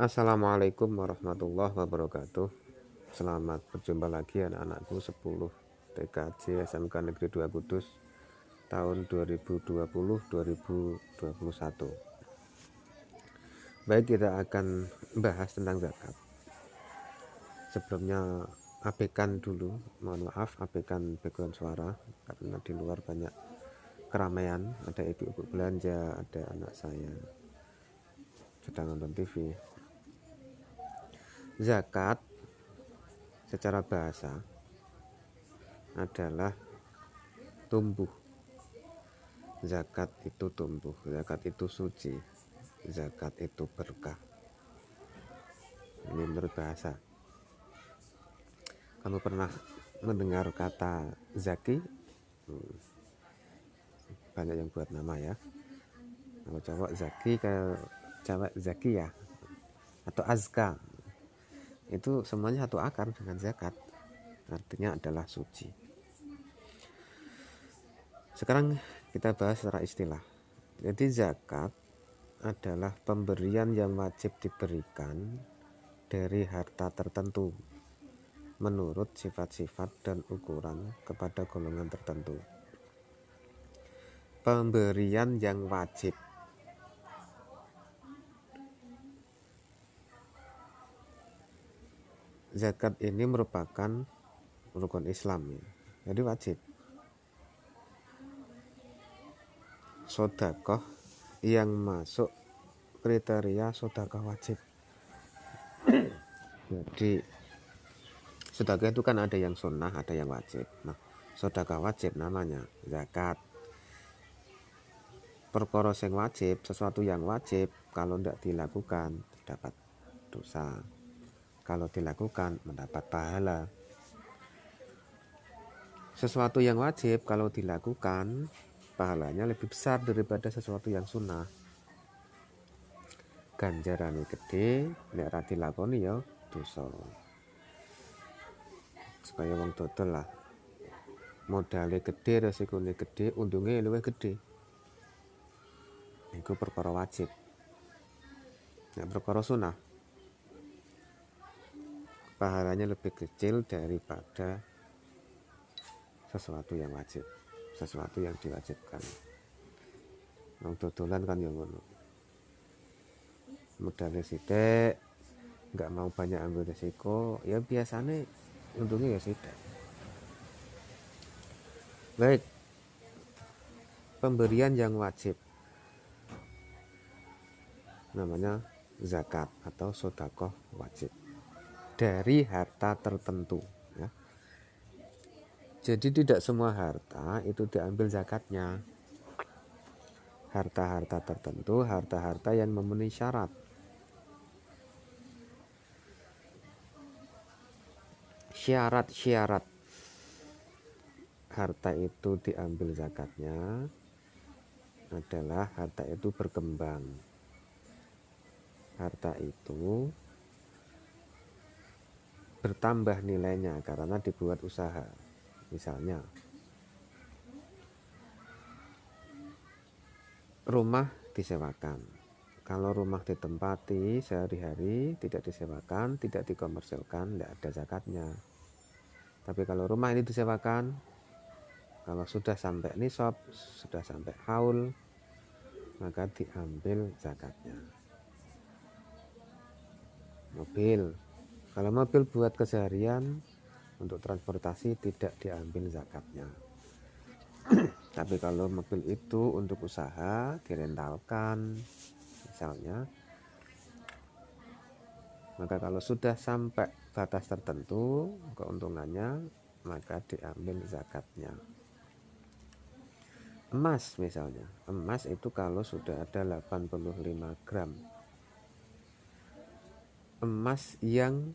Assalamualaikum warahmatullahi wabarakatuh. Selamat berjumpa lagi anak-anakku. 10 TKJ SMK Negeri 2 Kudus tahun 2020-2021 Baik kita akan bahas tentang zakat. Sebelumnya abekan dulu. Mohon maaf abekan background suara. Karena di luar banyak keramaian. Ada ibu-ibu belanja ada anak saya. Sedang nonton TV zakat secara bahasa adalah tumbuh. Zakat itu tumbuh zakat itu suci zakat itu berkah. Ini menurut bahasa. Kamu pernah mendengar kata zaki? Hmm. banyak yang buat nama ya. Kalau cowok zaki kalau cewek zaki ya. Atau azka itu semuanya satu akar dengan zakat. Artinya adalah suci. Sekarang kita bahas secara istilah. Jadi zakat adalah pemberian yang wajib diberikan dari harta tertentu menurut sifat-sifat dan ukuran kepada golongan tertentu. Pemberian yang wajib zakat ini merupakan rukun Islam ya. Jadi wajib. Sodakoh yang masuk kriteria sodakoh wajib. Jadi sodakoh itu kan ada yang sunnah, ada yang wajib. Nah, sodakoh wajib namanya zakat. Perkara yang wajib, sesuatu yang wajib kalau tidak dilakukan dapat dosa kalau dilakukan mendapat pahala. Sesuatu yang wajib kalau dilakukan pahalanya lebih besar daripada sesuatu yang sunnah. Ganjaran gede, nek ra dilakoni ya dosa. Supaya wong dodol lah. Modalnya gede, resikonya gede, untungnya lebih gede. Itu perkara wajib. Nek perkara sunnah pahalanya lebih kecil daripada sesuatu yang wajib sesuatu yang diwajibkan. Nong dodolan kan yang ngono. Modalnya sidik nggak mau banyak ambil resiko ya biasanya untungnya ya sidik baik. Pemberian yang wajib. Namanya zakat atau sodakoh wajib dari harta tertentu ya. Jadi tidak semua harta itu diambil zakatnya. Harta-harta tertentu, harta-harta yang memenuhi syarat. Syarat-syarat harta itu diambil zakatnya adalah harta itu berkembang. Harta itu bertambah nilainya karena dibuat usaha. Misalnya, rumah disewakan. Kalau rumah ditempati sehari-hari tidak disewakan, tidak dikomersilkan, tidak ada zakatnya. Tapi kalau rumah ini disewakan, kalau sudah sampai nisab, sudah sampai haul, maka diambil zakatnya. Mobil kalau mobil buat keseharian untuk transportasi tidak diambil zakatnya. Tapi kalau mobil itu untuk usaha direntalkan misalnya maka kalau sudah sampai batas tertentu keuntungannya maka diambil zakatnya. Emas misalnya, emas itu kalau sudah ada 85 gram emas yang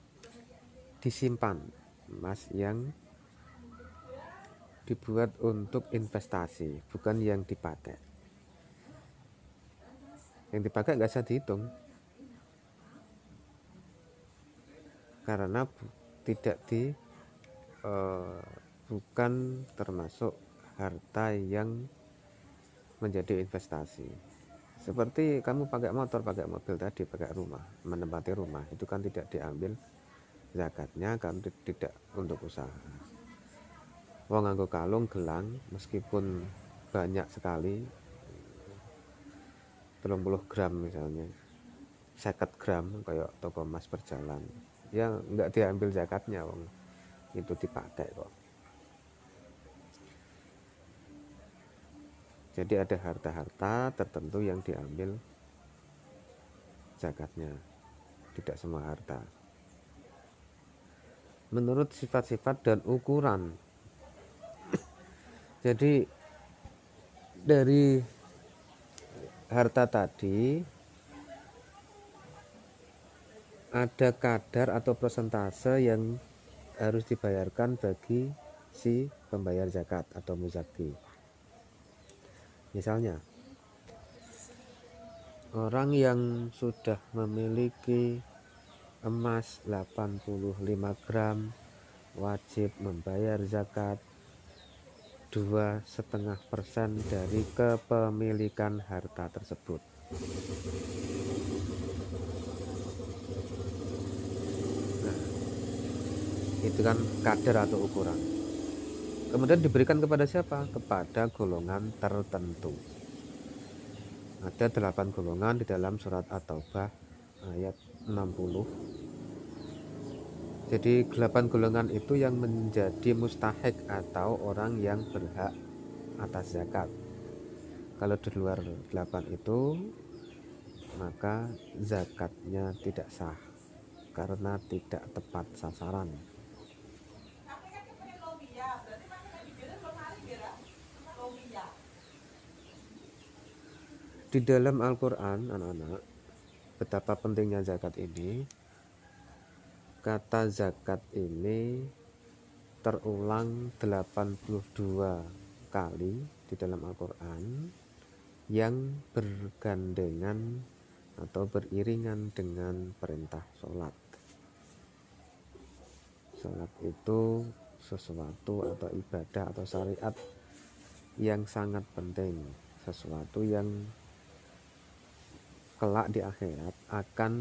disimpan, emas yang dibuat untuk investasi, bukan yang dipakai. Yang dipakai nggak bisa dihitung. Karena tidak di uh, bukan termasuk harta yang menjadi investasi. Seperti kamu pakai motor pakai mobil tadi pakai rumah menempati rumah itu kan tidak diambil zakatnya kan tidak untuk usaha. Wong nganggo kalung gelang meskipun banyak sekali 30 gram misalnya 50 gram kayak toko emas berjalan. Ya nggak diambil zakatnya wong. Itu dipakai kok. Jadi ada harta-harta tertentu yang diambil zakatnya. Tidak semua harta menurut sifat-sifat dan ukuran jadi dari harta tadi ada kadar atau persentase yang harus dibayarkan bagi si pembayar zakat atau muzaki. Misalnya, orang yang sudah memiliki emas 85 gram wajib membayar zakat dua setengah persen dari kepemilikan harta tersebut. itu kan kadar atau ukuran. Kemudian diberikan kepada siapa? Kepada golongan tertentu. Ada delapan golongan di dalam surat At-Taubah ayat 60 jadi delapan golongan itu yang menjadi mustahik atau orang yang berhak atas zakat. Kalau di luar delapan itu maka zakatnya tidak sah karena tidak tepat sasaran. Di dalam Al-Quran anak-anak betapa pentingnya zakat ini kata zakat ini terulang 82 kali di dalam Al-Quran yang bergandengan atau beriringan dengan perintah sholat. Sholat itu sesuatu atau ibadah atau syariat yang sangat penting sesuatu yang kelak di akhirat akan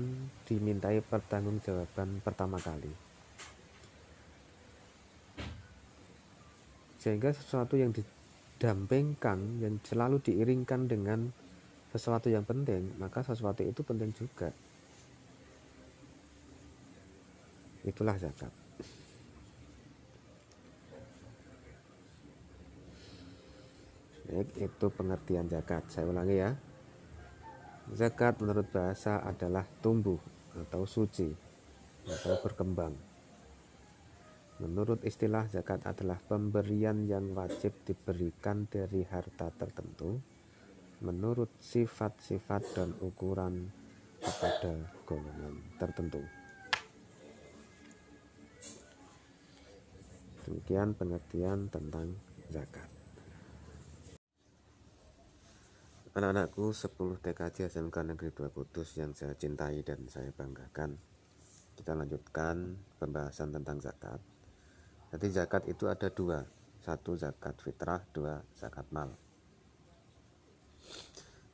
dimintai pertanggungjawaban pertama kali. Sehingga sesuatu yang didampingkan, yang selalu diiringkan dengan sesuatu yang penting, maka sesuatu itu penting juga. Itulah zakat. Baik, itu pengertian zakat. Saya ulangi ya. Zakat menurut bahasa adalah tumbuh atau suci atau berkembang. Menurut istilah zakat adalah pemberian yang wajib diberikan dari harta tertentu menurut sifat-sifat dan ukuran kepada golongan tertentu. Demikian pengertian tentang zakat. Anak-anakku 10 TKJ SMK Negeri 2 Kudus yang saya cintai dan saya banggakan. Kita lanjutkan pembahasan tentang zakat. Jadi zakat itu ada dua. Satu zakat fitrah, dua zakat mal.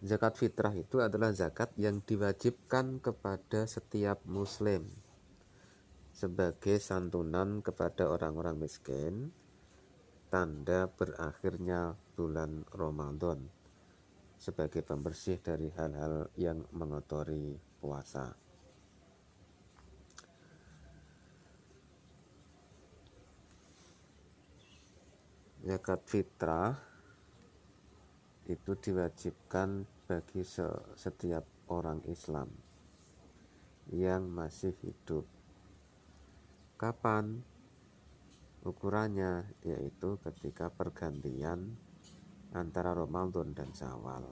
Zakat fitrah itu adalah zakat yang diwajibkan kepada setiap muslim sebagai santunan kepada orang-orang miskin tanda berakhirnya bulan Ramadan sebagai pembersih dari hal-hal yang mengotori puasa. Zakat fitrah itu diwajibkan bagi setiap orang Islam yang masih hidup. Kapan? Ukurannya yaitu ketika pergantian antara Ramadan dan Syawal.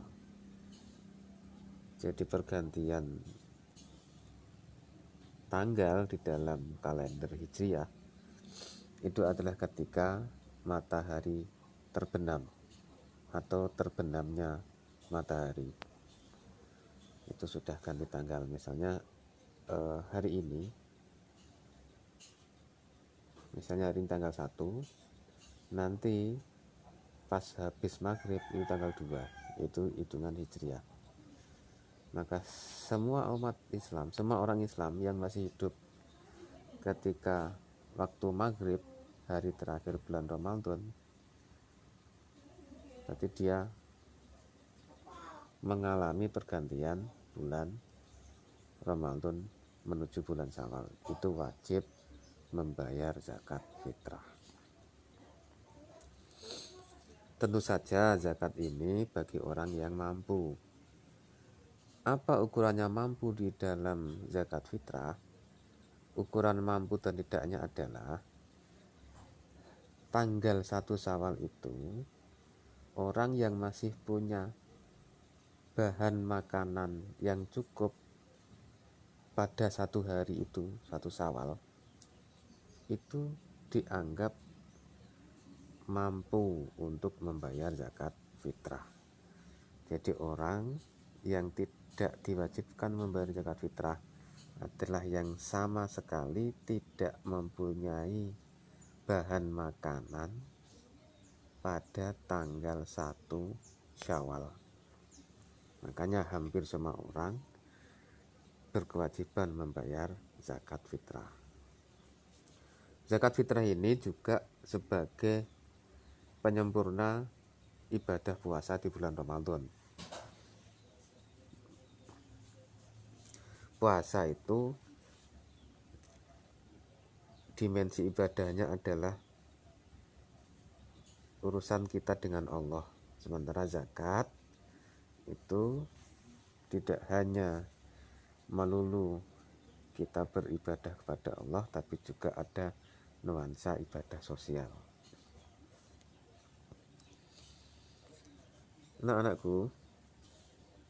Jadi pergantian tanggal di dalam kalender Hijriah itu adalah ketika matahari terbenam atau terbenamnya matahari. Itu sudah ganti tanggal. Misalnya eh, hari ini misalnya hari ini tanggal 1 nanti pas habis maghrib itu tanggal 2 itu hitungan hijriah maka semua umat Islam semua orang Islam yang masih hidup ketika waktu maghrib hari terakhir bulan Ramadan berarti dia mengalami pergantian bulan Ramadan menuju bulan Syawal itu wajib membayar zakat fitrah. Tentu saja zakat ini bagi orang yang mampu. Apa ukurannya mampu di dalam zakat fitrah? Ukuran mampu dan tidaknya adalah tanggal satu Syawal itu orang yang masih punya bahan makanan yang cukup pada satu hari itu, satu Syawal itu dianggap mampu untuk membayar zakat fitrah. Jadi orang yang tidak diwajibkan membayar zakat fitrah adalah yang sama sekali tidak mempunyai bahan makanan pada tanggal 1 Syawal. Makanya hampir semua orang berkewajiban membayar zakat fitrah. Zakat fitrah ini juga sebagai penyempurna ibadah puasa di bulan Ramadan. Puasa itu dimensi ibadahnya adalah urusan kita dengan Allah. Sementara zakat itu tidak hanya melulu kita beribadah kepada Allah tapi juga ada nuansa ibadah sosial. Nah anakku,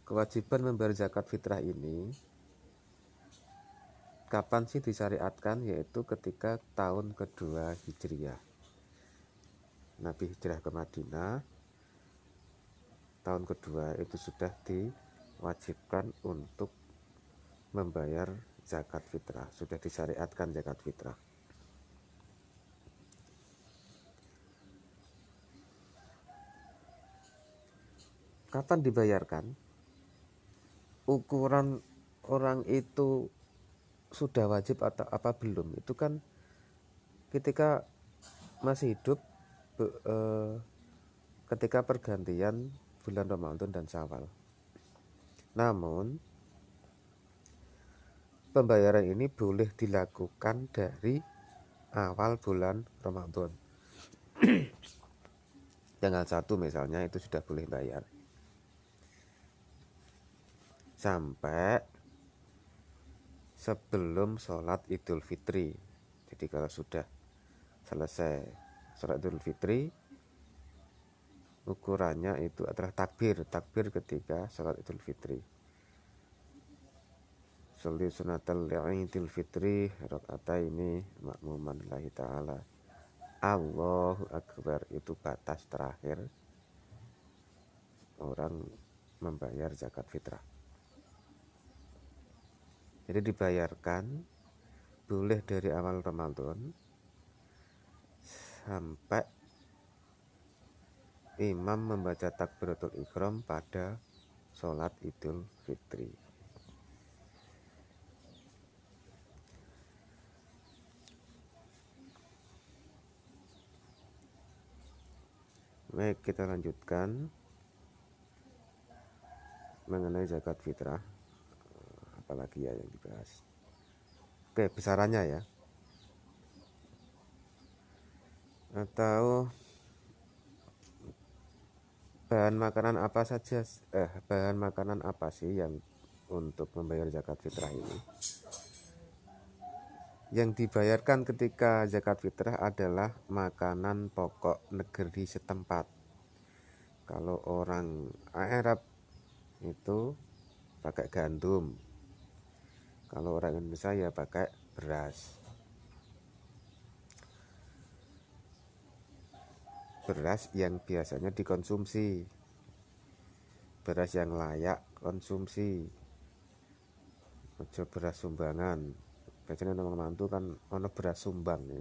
kewajiban membayar zakat fitrah ini kapan sih disyariatkan? Yaitu ketika tahun kedua Hijriah. Nabi hijrah ke Madinah tahun kedua itu sudah diwajibkan untuk membayar zakat fitrah. Sudah disyariatkan zakat fitrah kapan dibayarkan ukuran orang itu sudah wajib atau apa belum itu kan ketika masih hidup be, eh, ketika pergantian bulan Ramadan dan Syawal. Namun pembayaran ini boleh dilakukan dari awal bulan Ramadan. Tanggal satu misalnya itu sudah boleh bayar. Sampai sebelum sholat Idul Fitri. Jadi kalau sudah selesai sholat Idul Fitri, ukurannya itu adalah takbir, takbir ketika sholat Idul Fitri. Sholli sunatal Idul Fitri rakaat ini makmuman lillahi taala. Allahu Akbar itu batas terakhir orang membayar zakat fitrah. Jadi dibayarkan boleh dari awal Ramadan sampai imam membaca takbiratul ikram pada sholat idul fitri. Baik, kita lanjutkan mengenai zakat fitrah apalagi ya yang dibahas. Oke besarannya ya. Atau bahan makanan apa saja eh bahan makanan apa sih yang untuk membayar zakat fitrah ini? Yang dibayarkan ketika zakat fitrah adalah makanan pokok negeri setempat. Kalau orang Arab itu pakai gandum kalau orang Indonesia ya pakai beras. Beras yang biasanya dikonsumsi. Beras yang layak konsumsi. Ojo beras sumbangan. Biasanya nama mantu kan ono beras sumbang ya.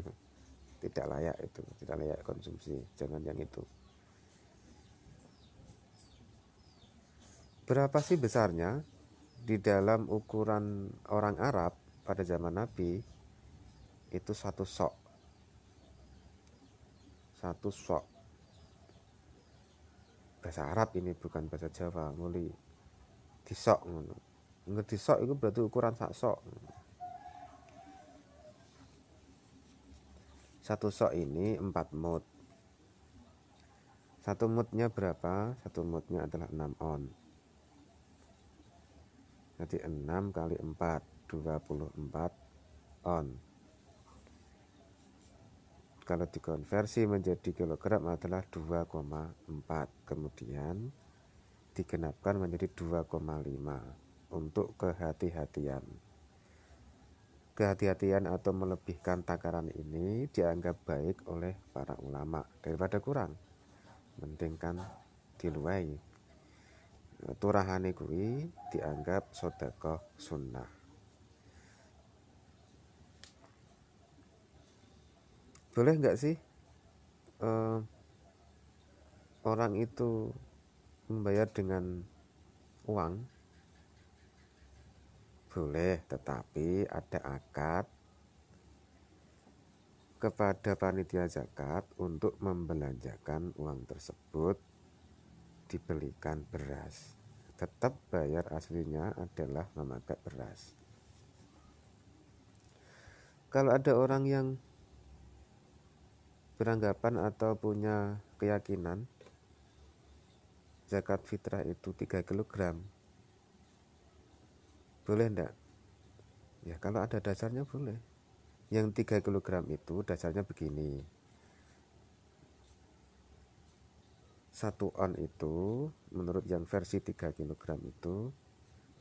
tidak layak itu tidak layak konsumsi. Jangan yang itu. Berapa sih besarnya di dalam ukuran orang Arab pada zaman Nabi itu satu sok. Satu sok. Bahasa Arab ini bukan bahasa Jawa muli. Disok ngono. Disok itu berarti ukuran sak sok. Satu sok ini empat mut. Satu mutnya berapa? Satu mutnya adalah 6 on jadi 6 kali 4 24 on. Kalau dikonversi menjadi kilogram adalah 2,4 kemudian digenapkan menjadi 2,5 untuk kehati-hatian. Kehati-hatian atau melebihkan takaran ini dianggap baik oleh para ulama. Daripada kurang mending kan diluai turahane kuwi dianggap sedekah sunnah. Boleh nggak sih uh, orang itu membayar dengan uang? Boleh tetapi ada akad kepada panitia zakat untuk membelanjakan uang tersebut dibelikan beras. Tetap bayar aslinya adalah memakai beras. Kalau ada orang yang beranggapan atau punya keyakinan zakat fitrah itu 3 kg boleh enggak? ya kalau ada dasarnya boleh. Yang 3 kg itu dasarnya begini satu on itu menurut yang versi 3 kg itu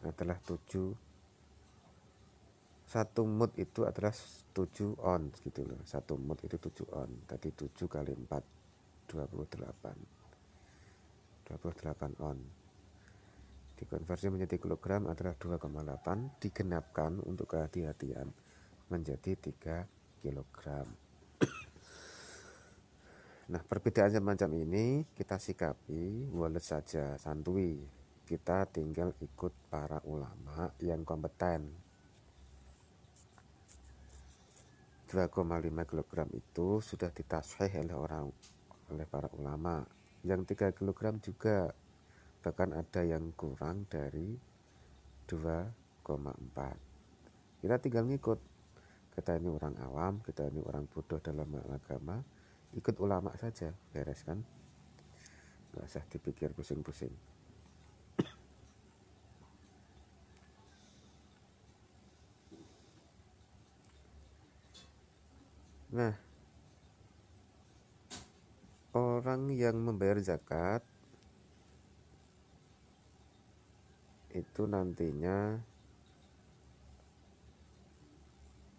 adalah 7 satu mood itu adalah 7 on gitu loh. Satu mood itu 7 on. Tadi 7 kali 4 28 28 on. Dikonversi menjadi kilogram adalah 2,8 digenapkan untuk kehati-hatian menjadi 3 kilogram nah perbedaan semacam ini kita sikapi wallet saja santui. Kita tinggal ikut para ulama yang kompeten. 2,5 kg itu sudah ditasfih oleh orang oleh para ulama. Yang 3 kg juga bahkan ada yang kurang dari 2,4 kita tinggal ngikut. Kita ini orang awam kita ini orang bodoh dalam agama ikut ulama saja beres kan? Nggak usah dipikir pusing-pusing. Nah, orang yang membayar zakat itu nantinya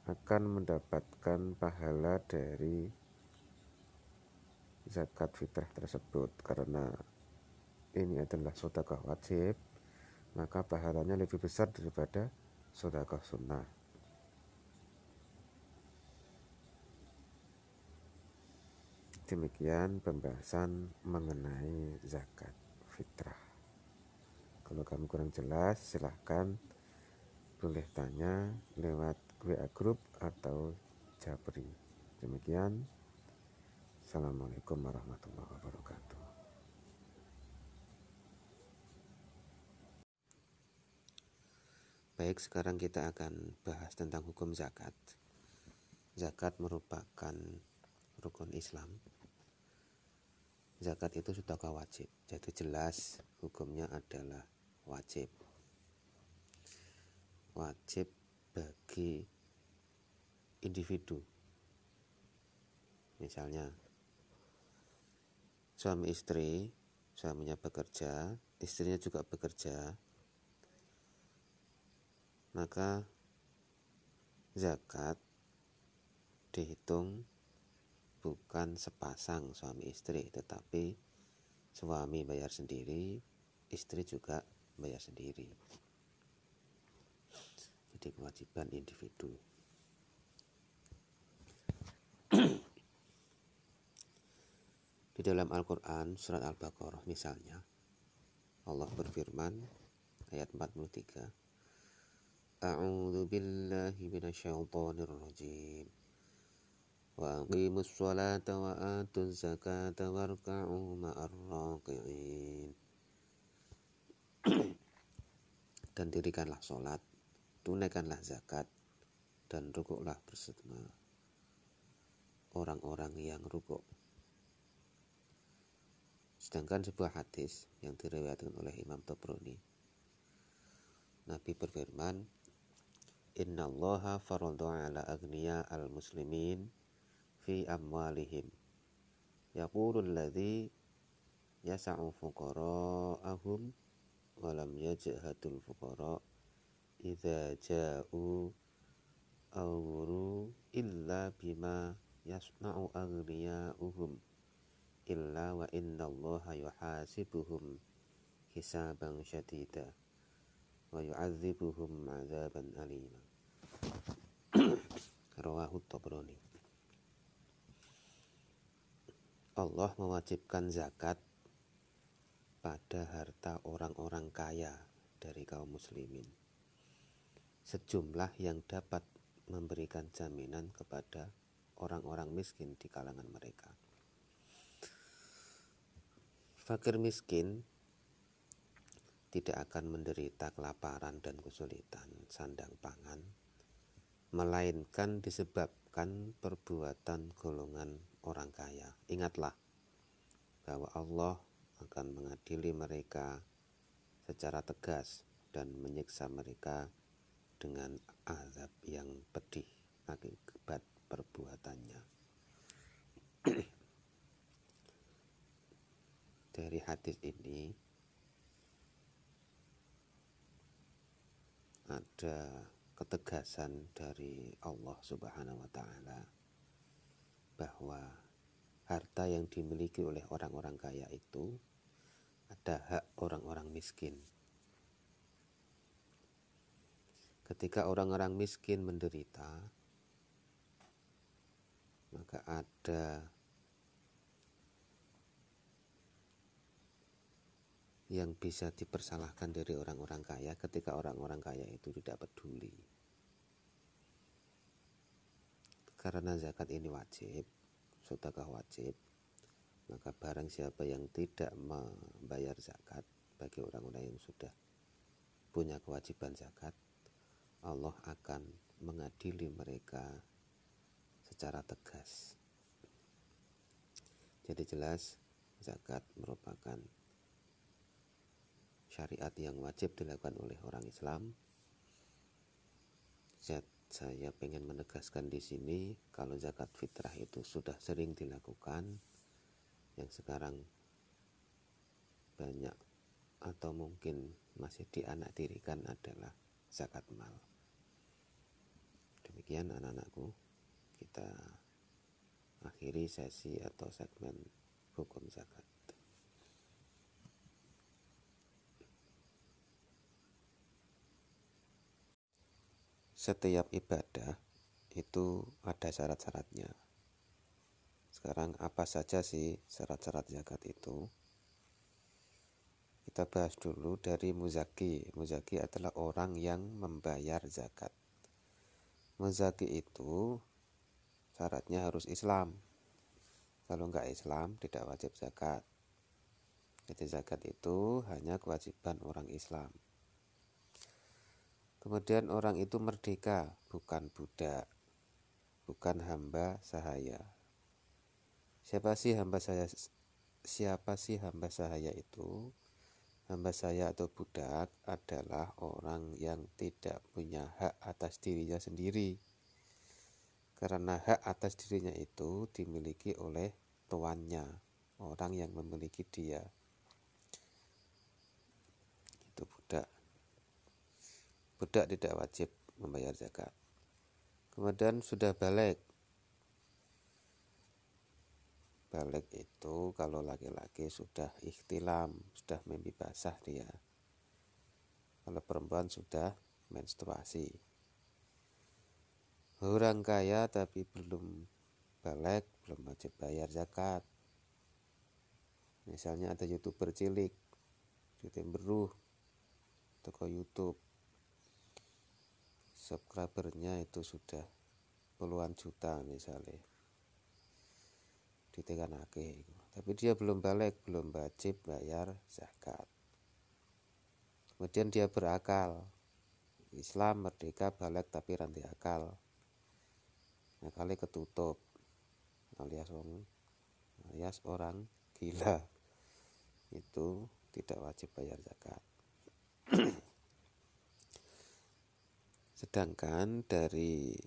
akan mendapatkan pahala dari zakat fitrah tersebut karena ini adalah sodakah wajib maka pahalanya lebih besar daripada sodakah sunnah Demikian pembahasan mengenai zakat fitrah. Kalau kamu kurang jelas, silahkan boleh tanya lewat WA group atau Japri. Demikian. Assalamualaikum warahmatullahi wabarakatuh. Baik, sekarang kita akan bahas tentang hukum zakat. Zakat merupakan rukun Islam zakat itu sudah wajib jadi jelas hukumnya adalah wajib wajib bagi individu misalnya suami istri suaminya bekerja istrinya juga bekerja. Maka zakat dihitung bukan sepasang suami istri tetapi suami bayar sendiri istri juga bayar sendiri. Jadi kewajiban individu Di dalam Al-Quran, surat Al-Baqarah misalnya, Allah berfirman, ayat 43, A'udhu billahi minasyaitonir rajim. Wa aqimus salata wa atuz zakata warka'u ma'ar raqi'in. Dan dirikanlah sholat, tunaikanlah zakat, dan rukuklah bersama orang-orang yang rukuk Sedangkan sebuah hadis yang diriwayatkan oleh Imam Tobroni, Nabi berfirman, Inna allaha ala agniya al-muslimin fi amwalihim. Yaqulu alladhi yasa'u fuqara'ahum walam yajhadul fuqara idza ja'u awru illa bima yasna'u aghniya'uhum illa wa inna allaha yuhasibuhum hisaban syadida wa yu'adzibuhum azaban alima. Rawahu tabrani. Allah mewajibkan zakat pada harta orang-orang kaya dari kaum muslimin. Sejumlah yang dapat memberikan jaminan kepada orang-orang miskin di kalangan mereka. Fakir miskin tidak akan menderita kelaparan dan kesulitan sandang pangan, melainkan disebabkan perbuatan golongan orang kaya. Ingatlah bahwa Allah akan mengadili mereka secara tegas dan menyiksa mereka dengan azab yang pedih akibat perbuatannya. Dari hadis ini ada ketegasan dari Allah Subhanahu wa taala bahwa harta yang dimiliki oleh orang-orang kaya itu ada hak orang-orang miskin. Ketika orang-orang miskin menderita, maka ada yang bisa dipersalahkan dari orang-orang kaya ketika orang-orang kaya itu tidak peduli. Karena zakat ini wajib, sedekah wajib, maka barang siapa yang tidak membayar zakat bagi orang-orang yang sudah punya kewajiban zakat, Allah akan mengadili mereka secara tegas. Jadi jelas zakat merupakan syariat yang wajib dilakukan oleh orang Islam. Saya pengen menegaskan di sini kalau zakat fitrah itu sudah sering dilakukan, yang sekarang banyak atau mungkin masih dianak dirikan adalah zakat mal. Demikian anak-anakku, kita akhiri sesi atau segmen hukum zakat. Setiap ibadah itu ada syarat-syaratnya. Sekarang apa saja sih syarat-syarat zakat itu? Kita bahas dulu dari muzaki. Muzaki adalah orang yang membayar zakat. Muzaki itu syaratnya harus Islam. Kalau enggak Islam tidak wajib zakat. Jadi zakat itu hanya kewajiban orang Islam. Kemudian orang itu merdeka, bukan budak, bukan hamba sahaya. Siapa sih hamba saya? Siapa sih hamba saya itu? Hamba saya atau budak adalah orang yang tidak punya hak atas dirinya sendiri. Karena hak atas dirinya itu dimiliki oleh tuannya, orang yang memiliki dia. Itu budak. Budak tidak wajib membayar zakat. Kemudian sudah balik, balik itu kalau laki-laki sudah ikhtilam, sudah mimpi basah dia. Kalau perempuan sudah menstruasi. Orang kaya tapi belum balik, belum wajib bayar zakat. Misalnya ada youtuber cilik, youtuber beruh, toko YouTube. Subscribernya itu sudah puluhan juta misalnya. Ditekanake tapi dia belum balik belum wajib bayar zakat. Kemudian dia berakal. Islam merdeka balik tapi ranti akal. Nah kali ketutup. Alias orang alias orang gila. Itu tidak wajib bayar zakat sedangkan dari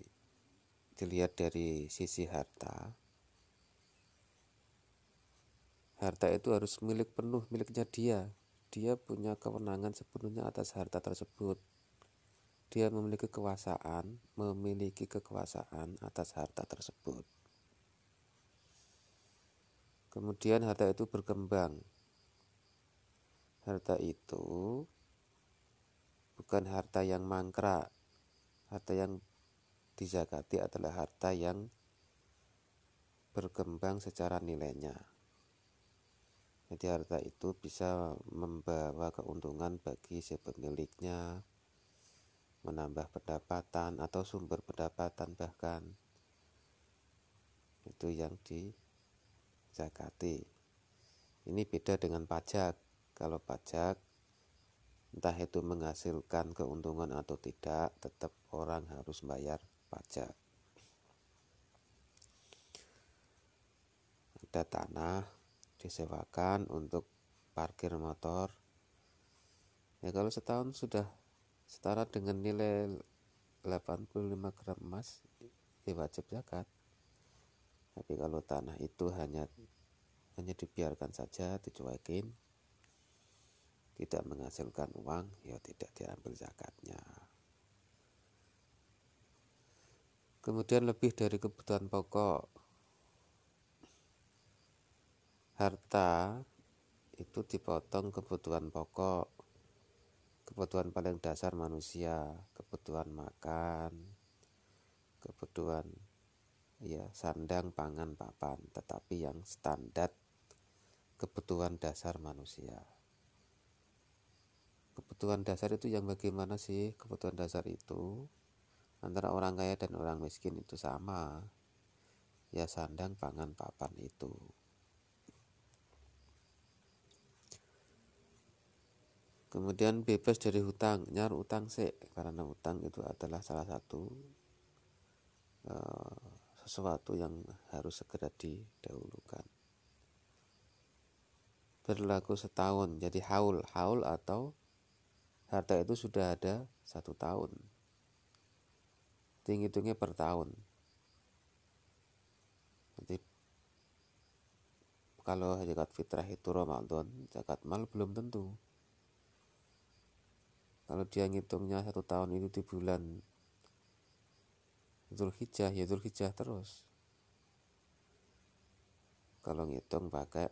dilihat dari sisi harta harta itu harus milik penuh miliknya dia. Dia punya kewenangan sepenuhnya atas harta tersebut. Dia memiliki kekuasaan memiliki kekuasaan atas harta tersebut. Kemudian harta itu berkembang. Harta itu bukan harta yang mangkrak harta yang dizakati adalah harta yang berkembang secara nilainya jadi harta itu bisa membawa keuntungan bagi si pemiliknya, menambah pendapatan atau sumber pendapatan bahkan. Itu yang dizakati. Ini beda dengan pajak. Kalau pajak entah itu menghasilkan keuntungan atau tidak, tetap orang harus bayar pajak. Ada tanah, disewakan untuk parkir motor. Ya kalau setahun sudah setara dengan nilai 85 gram emas ya wajib zakat. Tapi kalau tanah itu hanya hanya dibiarkan saja dicuekin tidak menghasilkan uang ya tidak diambil zakatnya kemudian lebih dari kebutuhan pokok. Harta itu dipotong kebutuhan pokok. Kebutuhan paling dasar manusia kebutuhan makan kebutuhan ya sandang pangan papan. Tetapi yang standar kebutuhan dasar manusia. Kebutuhan dasar itu yang bagaimana sih kebutuhan dasar itu antara orang kaya dan orang miskin itu sama. Ya sandang pangan papan itu. Kemudian bebas dari hutang nyar utang sih karena utang itu adalah salah satu uh, sesuatu yang harus segera didahulukan. Berlaku setahun jadi haul haul atau harta itu sudah ada satu tahun tinggi per tahun. Jadi kalau zakat fitrah itu Ramadan zakat mal belum tentu. Kalau dia ngitungnya satu tahun itu di bulan Zulhijjah ya Zulhijjah terus. Kalau ngitung pakai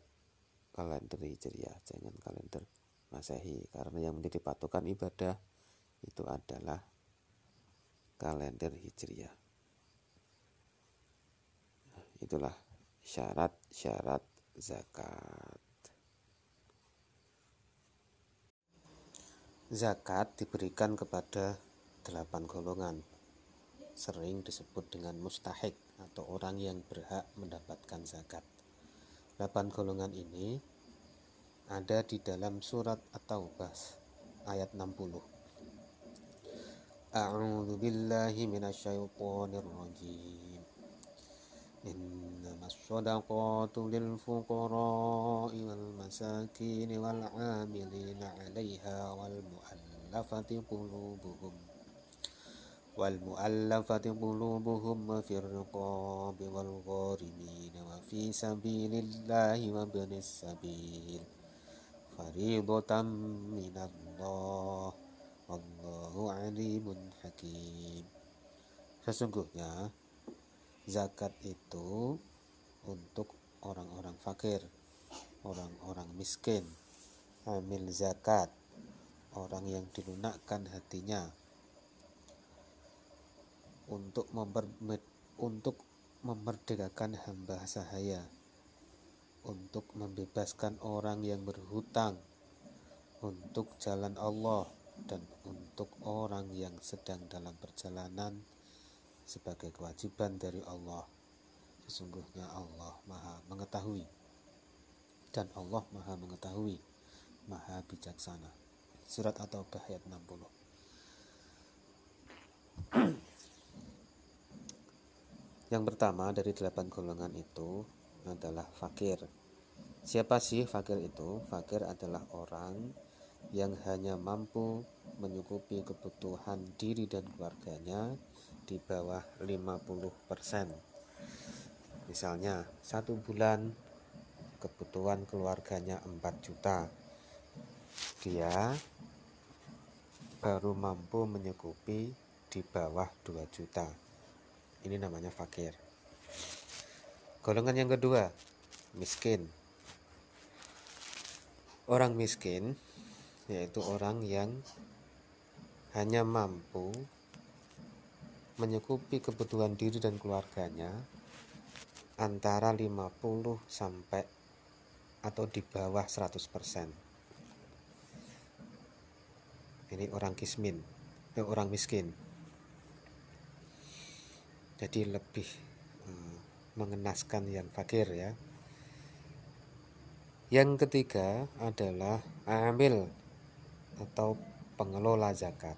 kalender Hijriah jangan kalender Masehi karena yang menjadi patokan ibadah itu adalah kalender Hijriah itulah syarat-syarat zakat Zakat diberikan kepada delapan golongan, sering disebut dengan mustahik atau orang yang berhak mendapatkan zakat. Delapan golongan ini ada di dalam surat At-Taubah ayat 60. A'udzu billahi minasyaitonir rajim. إنما الصدقات للفقراء والمساكين والعاملين عليها والمؤلفة قلوبهم والمؤلفة قلوبهم وفي الرقاب والغارمين وفي سبيل الله وابن السبيل فريضة من الله Wallahu alimun hakim. Sesungguhnya zakat itu untuk orang-orang fakir, orang-orang miskin, amil zakat, orang yang dilunakkan hatinya. Untuk memper, untuk memerdekakan hamba sahaya, untuk membebaskan orang yang berhutang, untuk jalan Allah, dan untuk orang yang sedang dalam perjalanan sebagai kewajiban dari Allah sesungguhnya Allah maha mengetahui. Dan Allah maha mengetahui maha bijaksana. Surat atau ayat 60 yang pertama dari delapan golongan itu adalah fakir. Siapa sih fakir itu? Fakir adalah orang yang hanya mampu menyukupi kebutuhan diri dan keluarganya di bawah 50%. Misalnya, satu bulan kebutuhan keluarganya 4 juta. Dia baru mampu menyukupi di bawah 2 juta. Ini namanya fakir. Golongan yang kedua, miskin. Orang miskin yaitu orang yang hanya mampu menyukupi kebutuhan diri dan keluarganya antara 50 sampai atau di bawah 100%. Ini orang kismin, eh, orang miskin. Jadi lebih eh, mengenaskan yang fakir ya. Yang ketiga adalah amil atau pengelola zakat.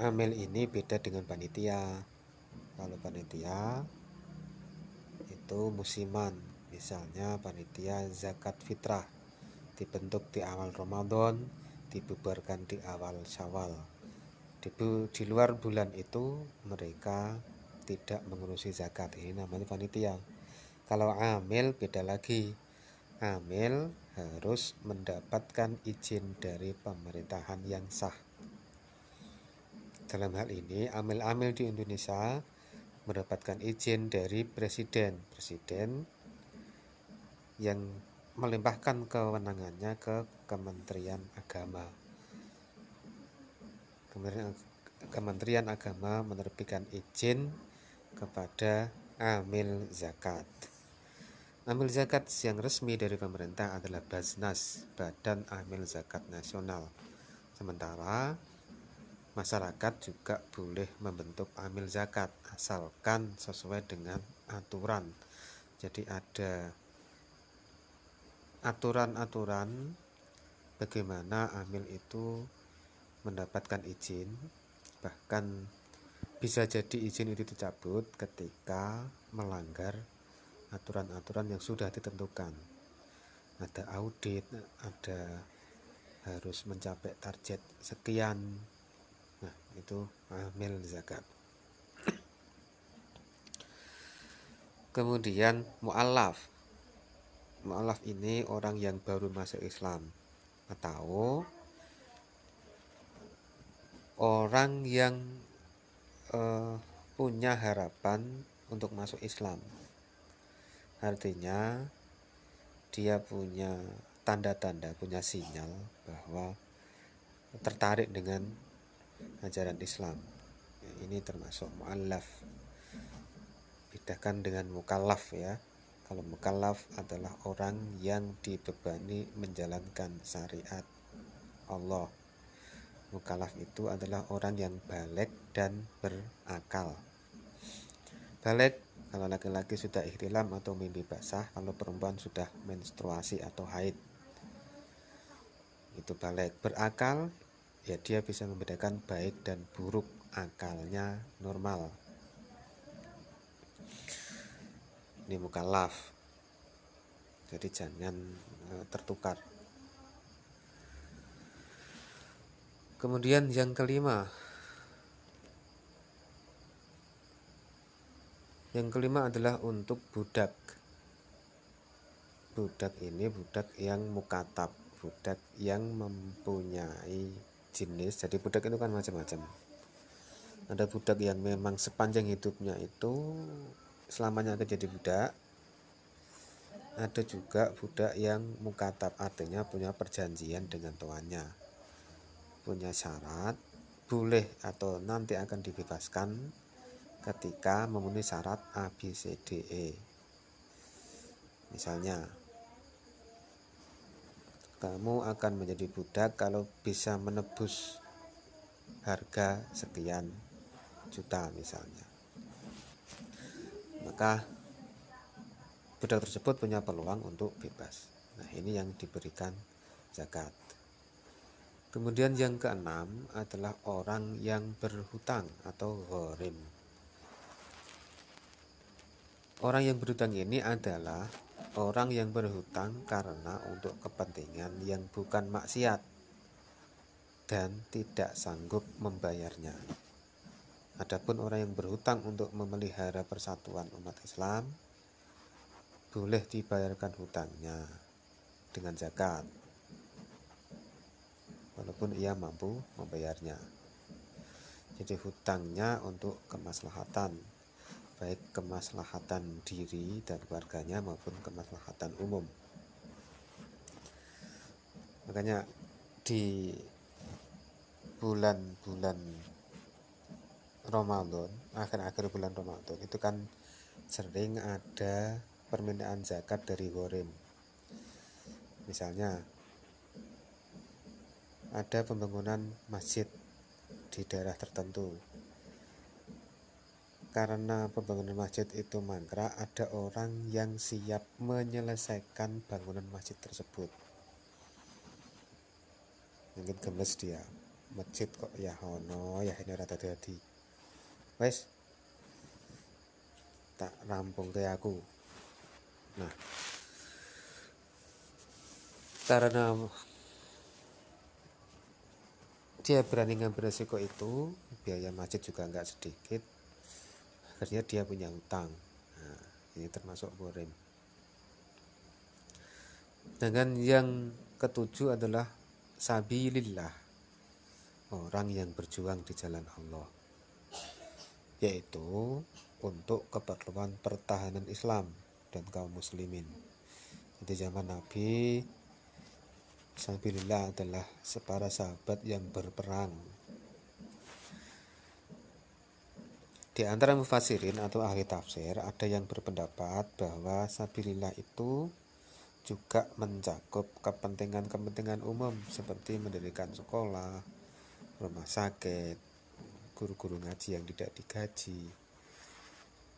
Amil ini beda dengan panitia. Kalau panitia itu musiman, misalnya panitia zakat fitrah dibentuk di awal Ramadan, dibubarkan di awal Syawal. Di, di luar bulan itu mereka tidak mengurusi zakat. Ini namanya panitia. Kalau amil beda lagi. Amil harus mendapatkan izin dari pemerintahan yang sah. Dalam hal ini, amil-amil di Indonesia mendapatkan izin dari presiden. Presiden yang melimpahkan kewenangannya ke Kementerian Agama. Kementerian, Kementerian Agama menerbitkan izin kepada amil zakat. Amil zakat yang resmi dari pemerintah adalah Basnas, Badan Amil Zakat Nasional. Sementara masyarakat juga boleh membentuk amil zakat asalkan sesuai dengan aturan. Jadi ada aturan-aturan bagaimana amil itu mendapatkan izin bahkan bisa jadi izin itu dicabut ketika melanggar aturan-aturan yang sudah ditentukan. Ada audit ada harus mencapai target sekian. Nah itu amil zakat. Kemudian mu'alaf mu'alaf ini orang yang baru masuk Islam atau orang yang uh, punya harapan untuk masuk Islam Artinya dia punya tanda-tanda, punya sinyal bahwa tertarik dengan ajaran Islam. Ini termasuk mu'allaf. Bedakan dengan mukallaf ya. Kalau mukallaf adalah orang yang dibebani menjalankan syariat Allah. Mukallaf itu adalah orang yang balik dan berakal. Balik kalau laki-laki sudah ikhtilam atau mimpi basah kalau perempuan sudah menstruasi atau haid. Itu balik. Berakal ya dia bisa membedakan baik dan buruk. Akalnya normal. Ini mukallaf. Jadi jangan e, tertukar. Kemudian yang kelima Yang kelima adalah untuk budak. Budak ini budak yang mukatab, budak yang mempunyai jenis. Jadi budak itu kan macam-macam. Ada budak yang memang sepanjang hidupnya itu selamanya akan jadi budak. Ada juga budak yang mukatab, artinya punya perjanjian dengan tuannya. Punya syarat, boleh atau nanti akan dibebaskan ketika memenuhi syarat A, B, C, D, E. Misalnya, kamu akan menjadi budak kalau bisa menebus harga sekian juta misalnya. Maka budak tersebut punya peluang untuk bebas. Nah ini yang diberikan zakat. Kemudian yang keenam adalah orang yang berhutang atau ghorim orang yang berhutang ini adalah orang yang berhutang karena untuk kepentingan yang bukan maksiat dan tidak sanggup membayarnya. Adapun orang yang berhutang untuk memelihara persatuan umat Islam boleh dibayarkan hutangnya dengan zakat walaupun ia mampu membayarnya. Jadi hutangnya untuk kemaslahatan baik kemaslahatan diri dan keluarganya maupun kemaslahatan umum. Makanya di bulan-bulan Ramadan, akhir-akhir bulan Ramadan itu kan sering ada permintaan zakat dari gorim. Misalnya ada pembangunan masjid di daerah tertentu karena pembangunan masjid itu mangkrak, ada orang yang siap menyelesaikan bangunan masjid tersebut. Mungkin gemes dia, masjid kok ya hono, ya ini rata jadi. Wes, tak rampung ke aku. Nah, karena dia berani ngambil resiko itu, biaya masjid juga nggak sedikit, akhirnya dia punya utang nah, ini termasuk gorim dengan yang ketujuh adalah sabilillah. Orang yang berjuang di jalan Allah. Yaitu untuk keperluan pertahanan Islam dan kaum muslimin. Di zaman Nabi Sabilillah adalah separa sahabat yang berperang Di antara mufasirin atau ahli tafsir ada yang berpendapat bahwa sabilillah itu juga mencakup kepentingan-kepentingan umum seperti mendirikan sekolah, rumah sakit, guru-guru ngaji yang tidak digaji.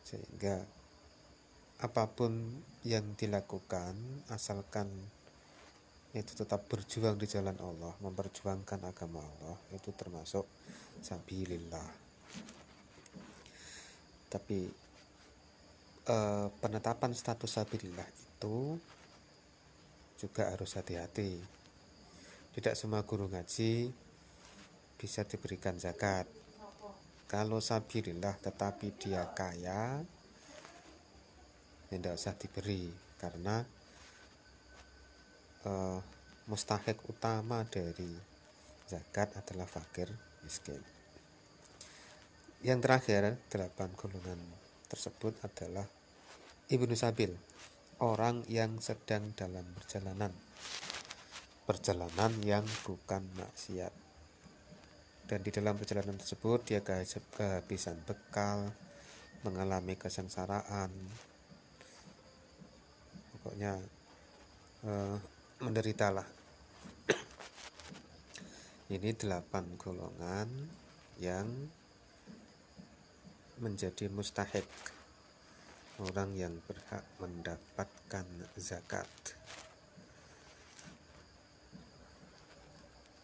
Sehingga apa pun yang dilakukan asalkan itu tetap berjuang di jalan Allah, memperjuangkan agama Allah itu termasuk sabilillah tapi eh, penetapan status sabilillah itu juga harus hati-hati. Tidak semua guru ngaji bisa diberikan zakat. Kalau sabilillah tetapi dia kaya ya tidak usah diberi karena eh, mustahik utama dari zakat adalah fakir miskin yang terakhir, delapan golongan tersebut adalah Ibnu Sabil, orang yang sedang dalam perjalanan. Perjalanan yang bukan maksiat. Dan di dalam perjalanan tersebut dia kehabisan bekal, mengalami kesengsaraan. Pokoknya eh, menderitalah. Ini delapan golongan yang menjadi mustahik orang yang berhak mendapatkan zakat.